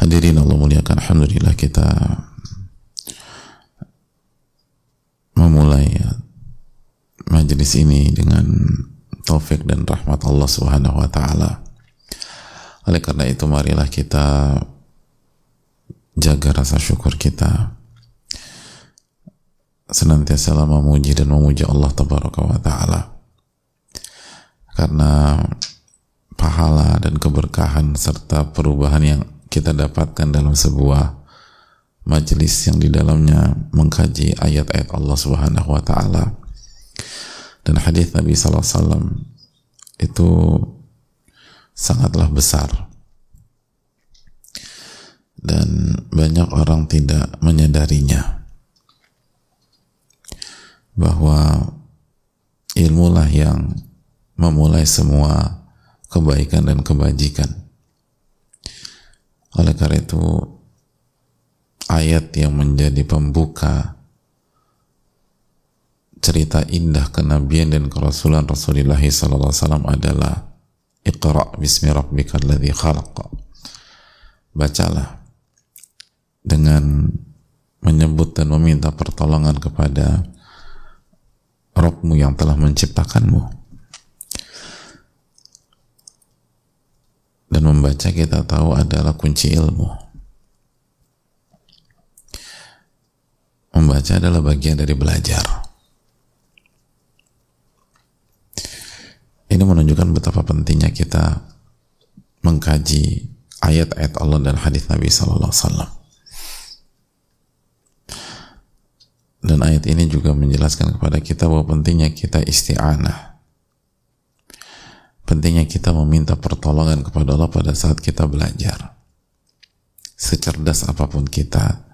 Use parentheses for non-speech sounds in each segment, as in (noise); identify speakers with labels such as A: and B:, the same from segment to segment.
A: Hadirin Allah muliakan Alhamdulillah kita memulai majelis ini dengan taufik dan rahmat Allah Subhanahu wa taala. Oleh karena itu marilah kita jaga rasa syukur kita senantiasa memuji dan memuji Allah tabaraka wa taala. Karena pahala dan keberkahan serta perubahan yang kita dapatkan dalam sebuah majelis yang di dalamnya mengkaji ayat-ayat Allah Subhanahu wa taala. Dan hadis Nabi sallallahu alaihi wasallam itu sangatlah besar. Dan banyak orang tidak menyadarinya. Bahwa ilmulah yang memulai semua kebaikan dan kebajikan oleh karena itu ayat yang menjadi pembuka cerita indah kenabian dan kerasulan Rasulullah SAW adalah Iqra bismi rabbika alladhi khalaq. Bacalah dengan menyebut dan meminta pertolongan kepada Rabbmu yang telah menciptakanmu dan membaca kita tahu adalah kunci ilmu. Membaca adalah bagian dari belajar. Ini menunjukkan betapa pentingnya kita mengkaji ayat-ayat Allah dan hadis Nabi Sallallahu Alaihi Wasallam. Dan ayat ini juga menjelaskan kepada kita bahwa pentingnya kita isti'anah pentingnya kita meminta pertolongan kepada Allah pada saat kita belajar. Secerdas apa pun kita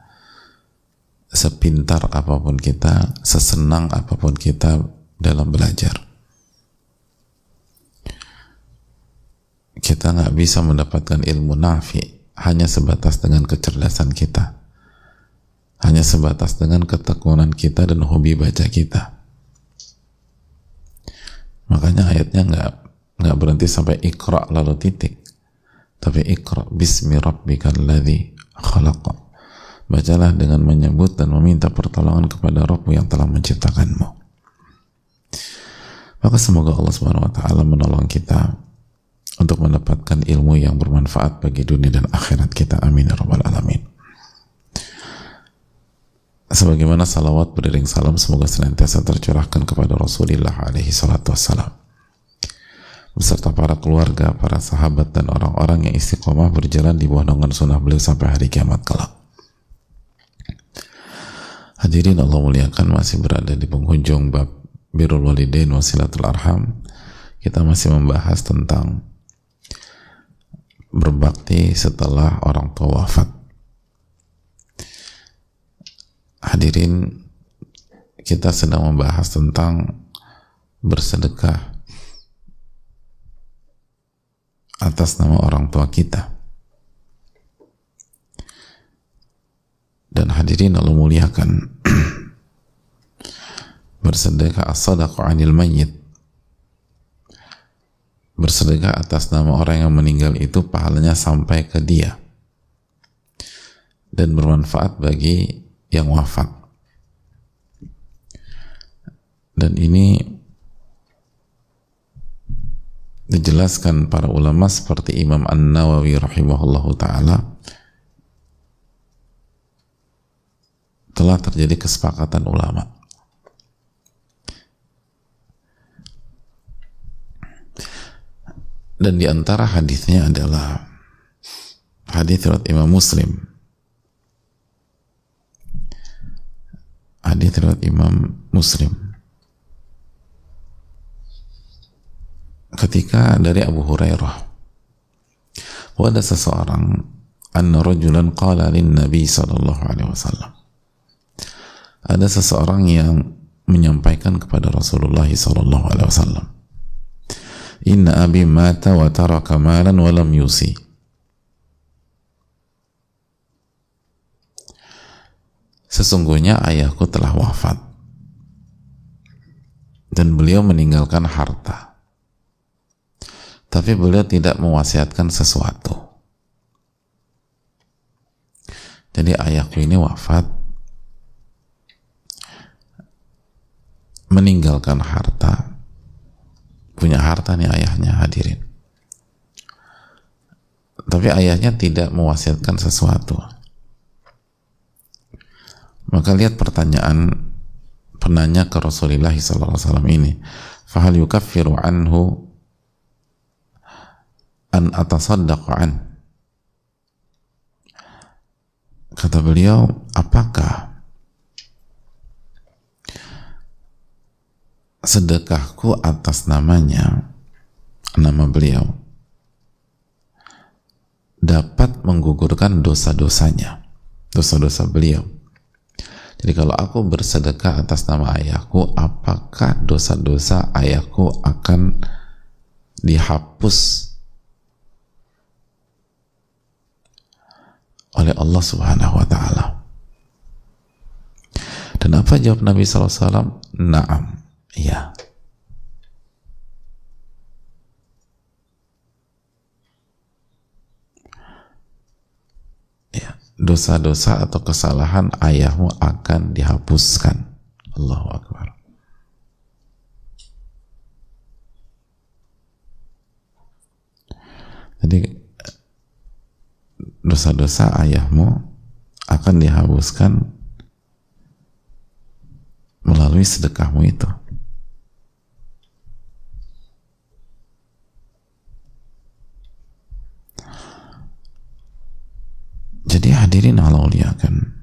A: sepintar apa pun kita sesenang apa pun kita dalam belajar. Kita nggak bisa mendapatkan ilmu nafi hanya sebatas dengan kecerdasan kita. Hanya sebatas dengan ketekunan kita dan hobi baca kita. Makanya ayatnya nggak nggak berhenti sampai ikra lalu titik. Tapi ikra bismi rabbikal ladzi khalaq bacalah dengan menyebut dan meminta pertolongan kepada Rabbmu yang telah menciptakanmu. Maka semoga Allah Subhanahu wa taala menolong kita untuk mendapatkan ilmu yang bermanfaat bagi dunia dan akhirat kita. Amin ya rabbal alamin. Sebagaimana salawat beriring salam semoga senantiasa tercurahkan kepada Rasulullah alaihi salatu wassalam beserta para keluarga, para sahabat dan orang-orang yang istiqomah berjalan di bawah naungan sunnah beliau sampai hari kiamat kelak. Hadirin Allah muliakan masih berada di penghujung bab birrul walidain wasilatul arham. Kita masih membahas tentang berbakti setelah orang tua wafat. Hadirin kita sedang membahas tentang bersedekah atas nama orang tua kita. Dan hadirin Allah muliakan. (clears throat) Bersedekah as-sadaqah anil mayyit. Bersedekah atas nama orang yang meninggal itu pahalanya sampai ke dia. Dan bermanfaat bagi yang wafat. Dan ini dijelaskan para ulama seperti Imam An-Nawawi rahimahullahu taala telah terjadi kesepakatan ulama. Dan di antara hadisnya adalah hadis riwayat Imam Muslim. Hadis riwayat Imam Muslim ketika dari Abu Hurairah ada seseorang anna rajulan qala lin nabi sallallahu alaihi wasallam. Ada seseorang yang menyampaikan kepada Rasulullah sallallahu alaihi wasallam inna abi mata wa taraka malan wa lam yusi. Sesungguhnya ayahku telah wafat. Dan beliau meninggalkan harta tapi beliau tidak mewasiatkan sesuatu. Jadi ayahku ini wafat meninggalkan harta punya harta nih ayahnya hadirin. Tapi ayahnya tidak mewasiatkan sesuatu. Maka lihat pertanyaan penanya ke Rasulullah SAW ini. Fahal yukaffiru anhu an an Kata beliau, apakah sedekahku atas namanya, nama beliau, dapat menggugurkan dosa-dosanya, dosa-dosa beliau. Jadi kalau aku bersedekah atas nama ayahku, apakah dosa-dosa ayahku akan dihapus oleh Allah Subhanahu wa taala. Dan apa jawab Nabi SAW? Naam. Ya. Ya, dosa-dosa atau kesalahan ayahmu akan dihapuskan. Allahu Akbar. Jadi dosa-dosa ayahmu akan dihapuskan melalui sedekahmu itu. Jadi hadirin Allah muliakan.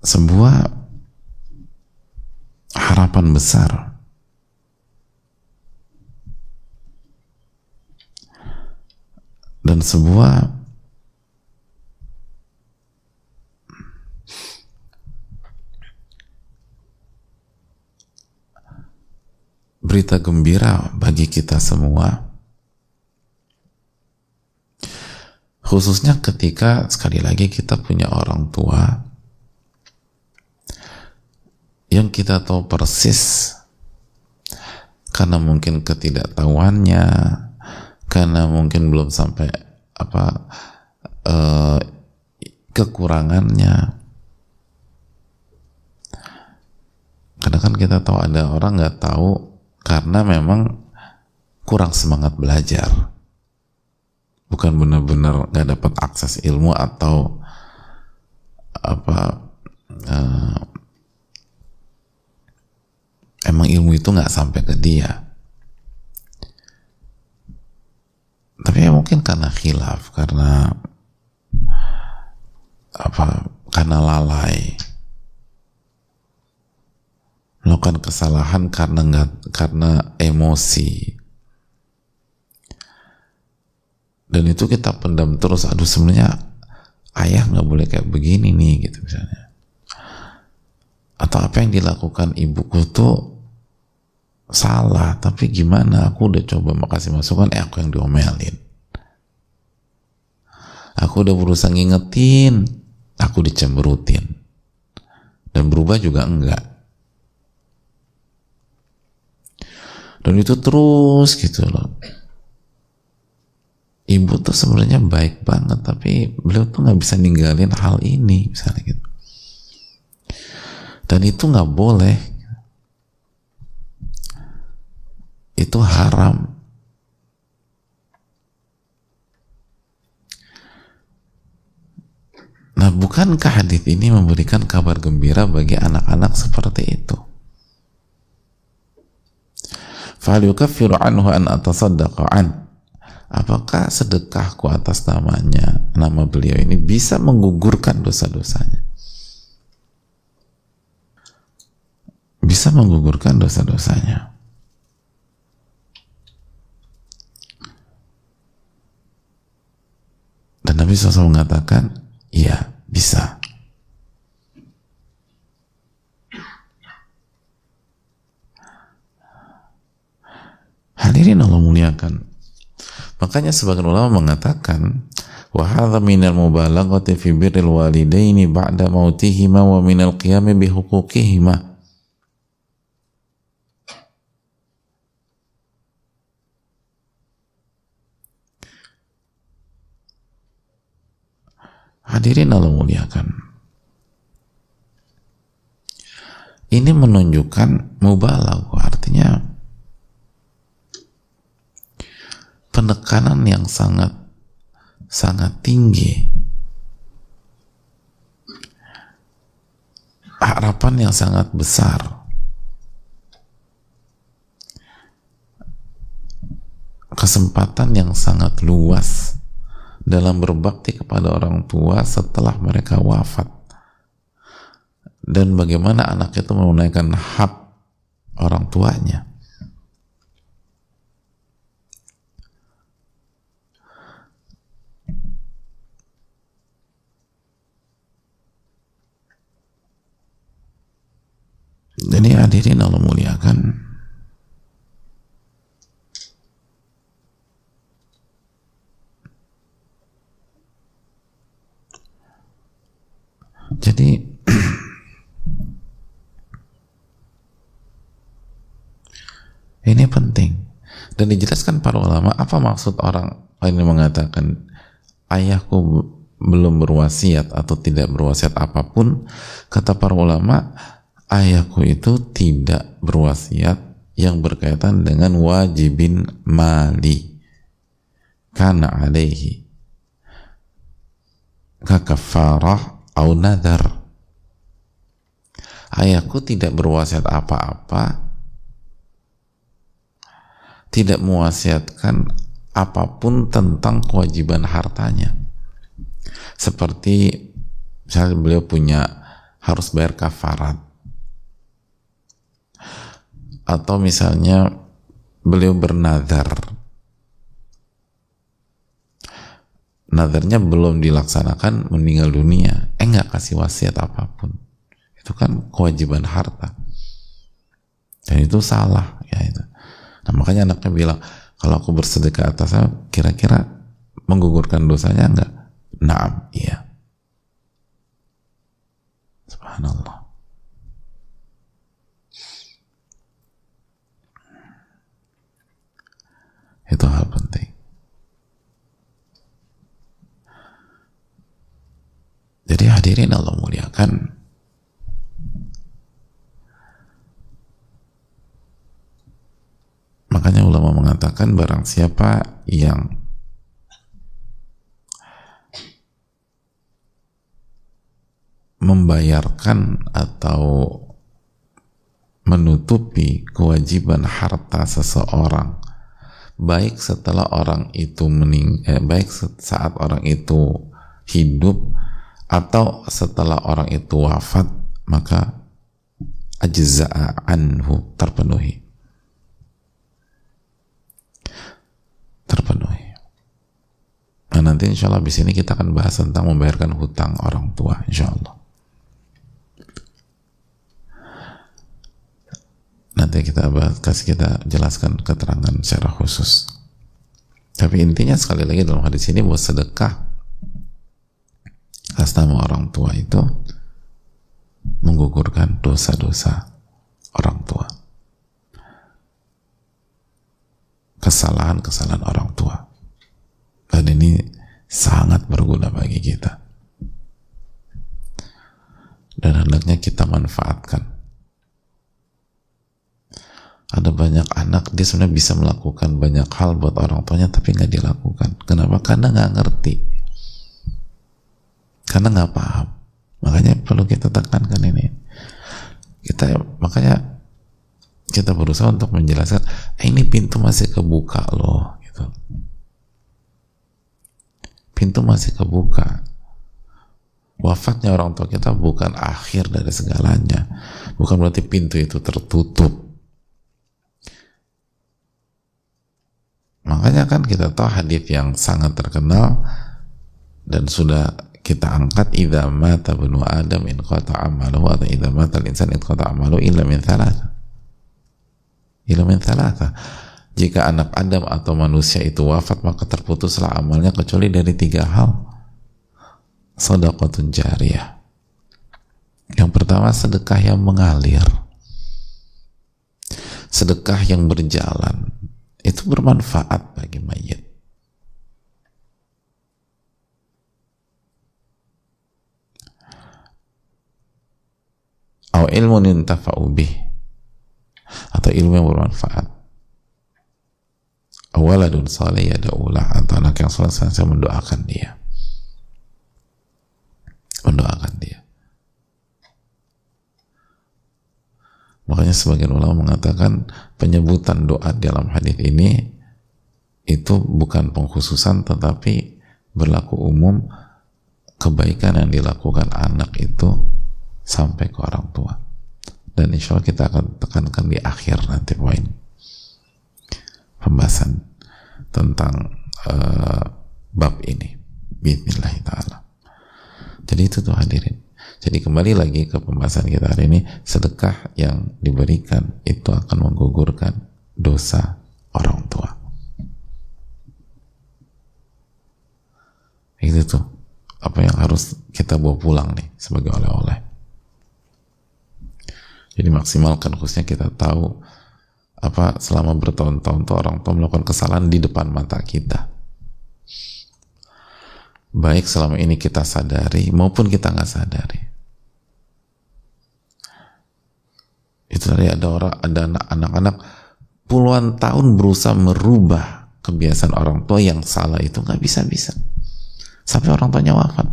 A: Sebuah harapan besar dan sebuah berita gembira bagi kita semua. Khususnya ketika sekali lagi kita punya orang tua yang kita tahu persis karena mungkin ketidaktahuannya karena mungkin belum sampai apa uh, kekurangannya. Karena kan kita tahu ada orang nggak tahu karena memang kurang semangat belajar. Bukan benar-benar nggak dapat akses ilmu atau apa uh, emang ilmu itu nggak sampai ke dia tapi ya mungkin karena khilaf karena apa karena lalai. Melakukan kesalahan karena nggak karena emosi. Dan itu kita pendam terus aduh sebenarnya ayah nggak boleh kayak begini nih gitu misalnya. Atau apa yang dilakukan ibuku tuh salah tapi gimana? Aku udah coba makasih masukan eh aku yang diomelin. Aku udah berusaha ngingetin aku dicemberutin dan berubah juga enggak. Dan itu terus gitu loh. Ibu tuh sebenarnya baik banget tapi beliau tuh nggak bisa ninggalin hal ini misalnya gitu. Dan itu nggak boleh itu haram. Nah, bukankah hadis ini memberikan kabar gembira bagi anak-anak seperti itu? Falyukaffiru anhu an atasaddaqa. Apakah sedekahku atas namanya, nama beliau ini bisa menggugurkan dosa-dosanya? Bisa menggugurkan dosa-dosanya. Nabi SAW mengatakan, iya bisa. Hadirin Allah muliakan. Makanya sebagian ulama mengatakan wa hadha minal mubalaghati fi birril walidaini ba'da mautihima wa minal Hadirin Allah muliakan. Ini menunjukkan mubalag, artinya penekanan yang sangat sangat tinggi. Harapan yang sangat besar. Kesempatan yang sangat luas dalam berbakti kepada orang tua setelah mereka wafat. Dan bagaimana anak itu menunaikan hak orang tuanya. Jadi hadirin Allah muliakan Jadi (clears throat) ini penting. Dan dijelaskan para ulama apa maksud orang ini mengatakan ayahku belum berwasiat atau tidak berwasiat apa pun kata para ulama ayahku itu tidak berwasiat yang berkaitan dengan wajibin mali. Karena alaihi. Kakafarah au nadar ayahku tidak berwasiat apa-apa. Tidak mewasiatkan apa pun tentang kewajiban hartanya. Seperti misalnya beliau punya harus bayar kafarat. Atau misalnya beliau bernadar nadarnya belum dilaksanakan meninggal dunia eh nggak kasih wasiat apa pun. Itu kan kewajiban harta. Dan itu salah ya itu. Nah makanya anaknya bilang kalau aku bersedekah atas kira-kira menggugurkan dosanya enggak naam iya. Subhanallah. Itu hal penting. Jadi hadirin Allah muliakan. Makanya ulama mengatakan barang siapa yang membayarkan atau menutupi kewajiban harta seseorang baik setelah orang itu mening eh, baik saat orang itu hidup atau setelah orang itu wafat maka ajza'a anhu terpenuhi. Terpenuhi. Nah nanti insya Allah di sini kita akan bahas tentang membayarkan hutang orang tua insya Allah nanti kita bahas, kasih kita jelaskan keterangan secara khusus. Tapi intinya sekali lagi dalam hadis ini buat sedekah atas nama orang tua itu menggugurkan dosa-dosa orang tua. Kesalahan-kesalahan orang tua. Dan ini sangat berguna bagi kita. Dan hendaknya kita manfaatkan. Ada banyak anak dia sebenarnya bisa melakukan banyak hal buat orang tuanya tapi nggak dilakukan. Kenapa? Karena nggak ngerti karena nggak paham. Makanya perlu kita tekankan ini. Kita makanya kita berusaha untuk menjelaskan eh, ini pintu masih kebuka loh gitu. Pintu masih kebuka. Wafatnya orang tua kita bukan akhir dari segalanya. Bukan berarti pintu itu tertutup. Makanya kan kita tahu hadis yang sangat terkenal dan sudah kita angkat idza mata bunu adam in qata amalu atau idza mata al-insan in qata amalu illa min thalatha. Illa min thalatha. Jika anak Adam atau manusia itu wafat maka terputuslah amalnya kecuali dari tiga hal. Sedekatun jariyah. Yang pertama sedekah yang mengalir. Sedekah yang berjalan. Itu bermanfaat bagi mayit atau ilmu nintafa'u bih. Atau ilmu yang bermanfaat. Awaladun salih yada'ulah atau anak yang salat saya mendoakan dia. Mendoakan dia. Makanya sebagian ulama mengatakan penyebutan doa dalam hadis ini itu bukan pengkhususan tetapi berlaku umum kebaikan yang dilakukan anak itu sampai ke orang tua. Dan insya Allah kita akan tekankan di akhir nanti poin pembahasan tentang uh, bab ini. Bismillah jadi itu tuh hadirin. Jadi kembali lagi ke pembahasan kita hari ini sedekah yang diberikan itu akan menggugurkan dosa orang tua. Itu tuh apa yang harus kita bawa pulang nih sebagai oleh-oleh jadi maksimalkan khususnya kita tahu apa selama bertahun-tahun tuh orang tua melakukan kesalahan di depan mata kita. Baik selama ini kita sadari maupun kita nggak sadari. Itu tadi ada orang, ada anak-anak puluhan tahun berusaha merubah kebiasaan orang tua yang salah itu nggak bisa-bisa. Sampai orang tuanya wafat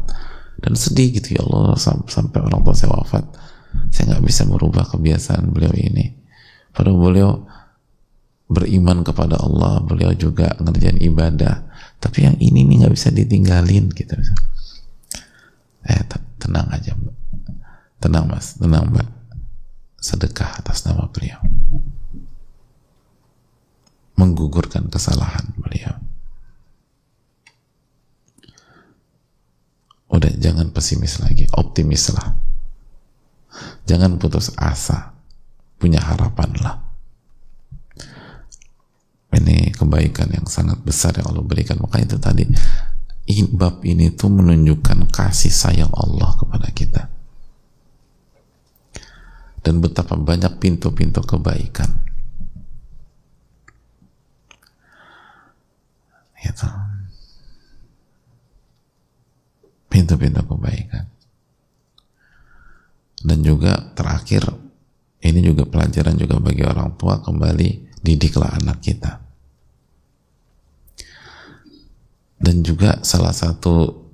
A: dan sedih gitu ya Allah sampai orang tua saya wafat saya nggak bisa merubah kebiasaan beliau ini. Padahal beliau beriman kepada Allah beliau juga ngerjain ibadah. Tapi yang ini nih nggak bisa ditinggalin gitu. Eh tenang aja mbak. Tenang mas. Tenang mbak. Sedekah atas nama beliau. Menggugurkan kesalahan beliau. Udah jangan pesimis lagi. Optimislah Jangan putus asa. Punya harapanlah. Ini kebaikan yang sangat besar yang Allah berikan. Maka itu tadi, bab ini tuh menunjukkan kasih sayang Allah kepada kita. Dan betapa banyak pintu-pintu kebaikan. Gitu. Pintu-pintu kebaikan dan juga terakhir ini juga pelajaran juga bagi orang tua kembali didiklah anak kita. Dan juga salah satu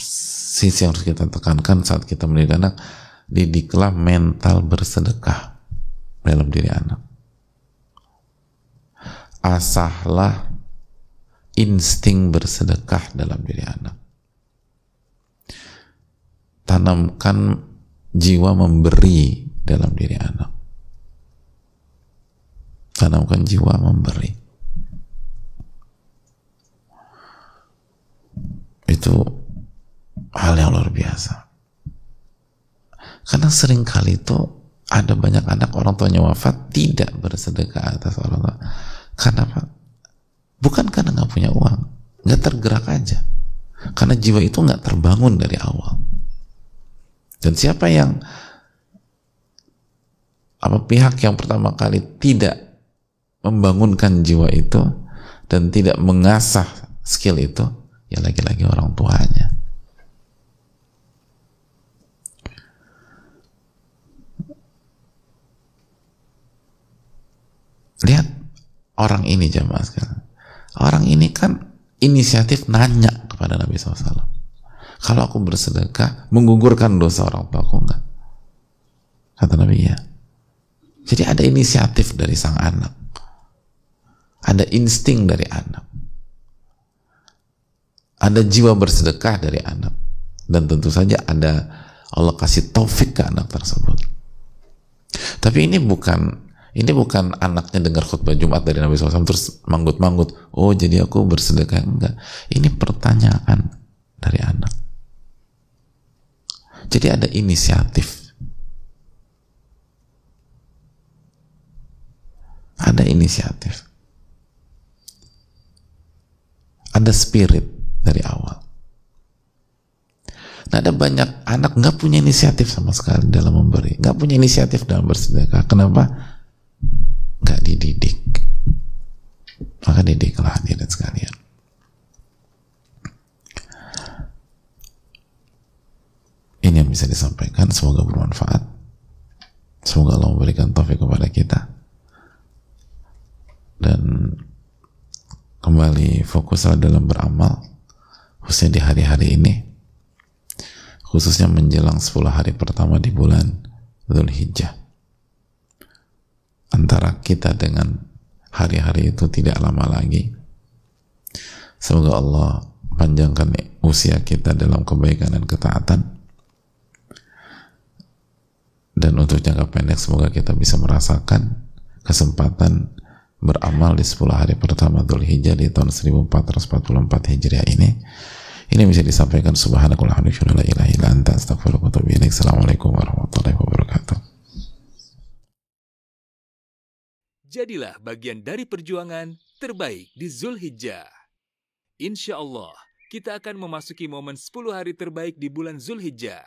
A: sisi yang harus kita tekankan saat kita mendidik anak didiklah mental bersedekah dalam diri anak. Asahlah insting bersedekah dalam diri anak. Tanamkan jiwa memberi dalam diri anak. Tanamkan jiwa memberi. Itu hal yang luar biasa. Karena sering kali itu ada banyak anak orang tuanya wafat tidak bersedekah atas orang tua. Karena apa? bukan karena nggak punya uang nggak tergerak aja. Karena jiwa itu nggak terbangun dari awal dan siapa yang apa pihak yang pertama kali tidak membangunkan jiwa itu dan tidak mengasah skill itu ya lagi-lagi orang tuanya. Lihat orang ini jamaah sekarang. Orang ini kan inisiatif nanya kepada Nabi SAW kalau aku bersedekah menggugurkan dosa orang tua aku enggak. Kata Nabi ya jadi ada inisiatif dari sang anak. Ada insting dari anak. Ada jiwa bersedekah dari anak. Dan tentu saja ada Allah kasih taufik ke anak tersebut. Tapi ini bukan ini bukan anaknya dengar khutbah Jumat dari Nabi SAW terus manggut-manggut oh jadi aku bersedekah? Enggak. Ini pertanyaan Jadi ada inisiatif. Ada inisiatif. Ada spirit dari awal. Nah ada banyak anak nggak punya inisiatif sama sekali dalam memberi, nggak punya inisiatif dalam bersedekah. Kenapa? Nggak dididik. Maka didiklah hadirin sekalian. Ini yang bisa disampaikan, semoga bermanfaat. Semoga Allah memberikan taufik kepada kita. Dan kembali fokuslah dalam beramal, khususnya di hari-hari ini, khususnya menjelang 10 hari pertama di bulan Dhul Hijjah. Antara kita dengan hari-hari itu tidak lama lagi. Semoga Allah panjangkan usia kita dalam kebaikan dan ketaatan dan untuk jangka pendek semoga kita bisa merasakan kesempatan beramal di 10 hari pertama Dhul Hijjah di tahun 1444 Hijriah ini ini bisa disampaikan assalamualaikum warahmatullahi wabarakatuh
B: Jadilah bagian dari perjuangan terbaik di Zulhijjah. Insya Allah, kita akan memasuki momen 10 hari terbaik di bulan Zulhijjah.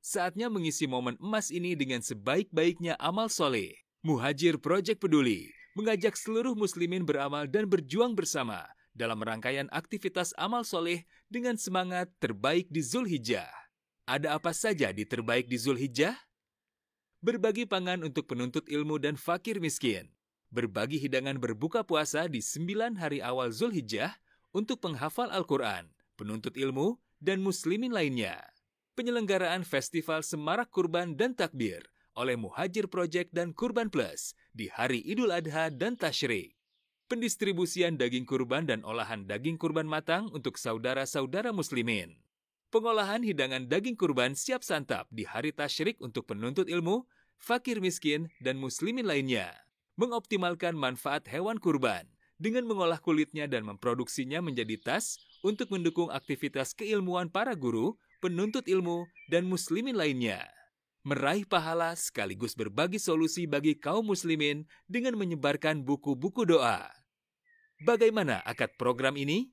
B: Saatnya mengisi momen emas ini dengan sebaik-baiknya amal soleh. Muhajir Project Peduli mengajak seluruh muslimin beramal dan berjuang bersama dalam rangkaian aktivitas amal soleh dengan semangat terbaik di Zulhijjah. Ada apa saja di terbaik di Zulhijjah? Berbagi pangan untuk penuntut ilmu dan fakir miskin. Berbagi hidangan berbuka puasa di sembilan hari awal Zulhijjah untuk penghafal Al-Quran, penuntut ilmu, dan muslimin lainnya penyelenggaraan Festival Semarak Kurban dan Takbir oleh Muhajir Project dan Kurban Plus di hari Idul Adha dan Tashrik. Pendistribusian daging kurban dan olahan daging kurban matang untuk saudara-saudara muslimin. Pengolahan hidangan daging kurban siap santap di hari Tashrik untuk penuntut ilmu, fakir miskin, dan muslimin lainnya. Mengoptimalkan manfaat hewan kurban dengan mengolah kulitnya dan memproduksinya menjadi tas untuk mendukung aktivitas keilmuan para guru, penuntut ilmu, dan muslimin lainnya. Meraih pahala sekaligus berbagi solusi bagi kaum muslimin dengan menyebarkan buku-buku doa. Bagaimana akad program ini?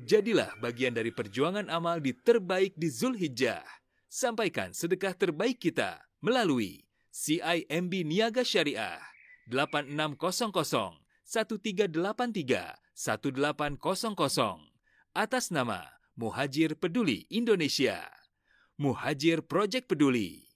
B: Jadilah bagian dari perjuangan amal di terbaik di Zulhijjah. Sampaikan sedekah terbaik kita melalui CIMB Niaga Syariah 8600 1383 1800 atas nama Muhajir Peduli Indonesia. Muhajir Project Peduli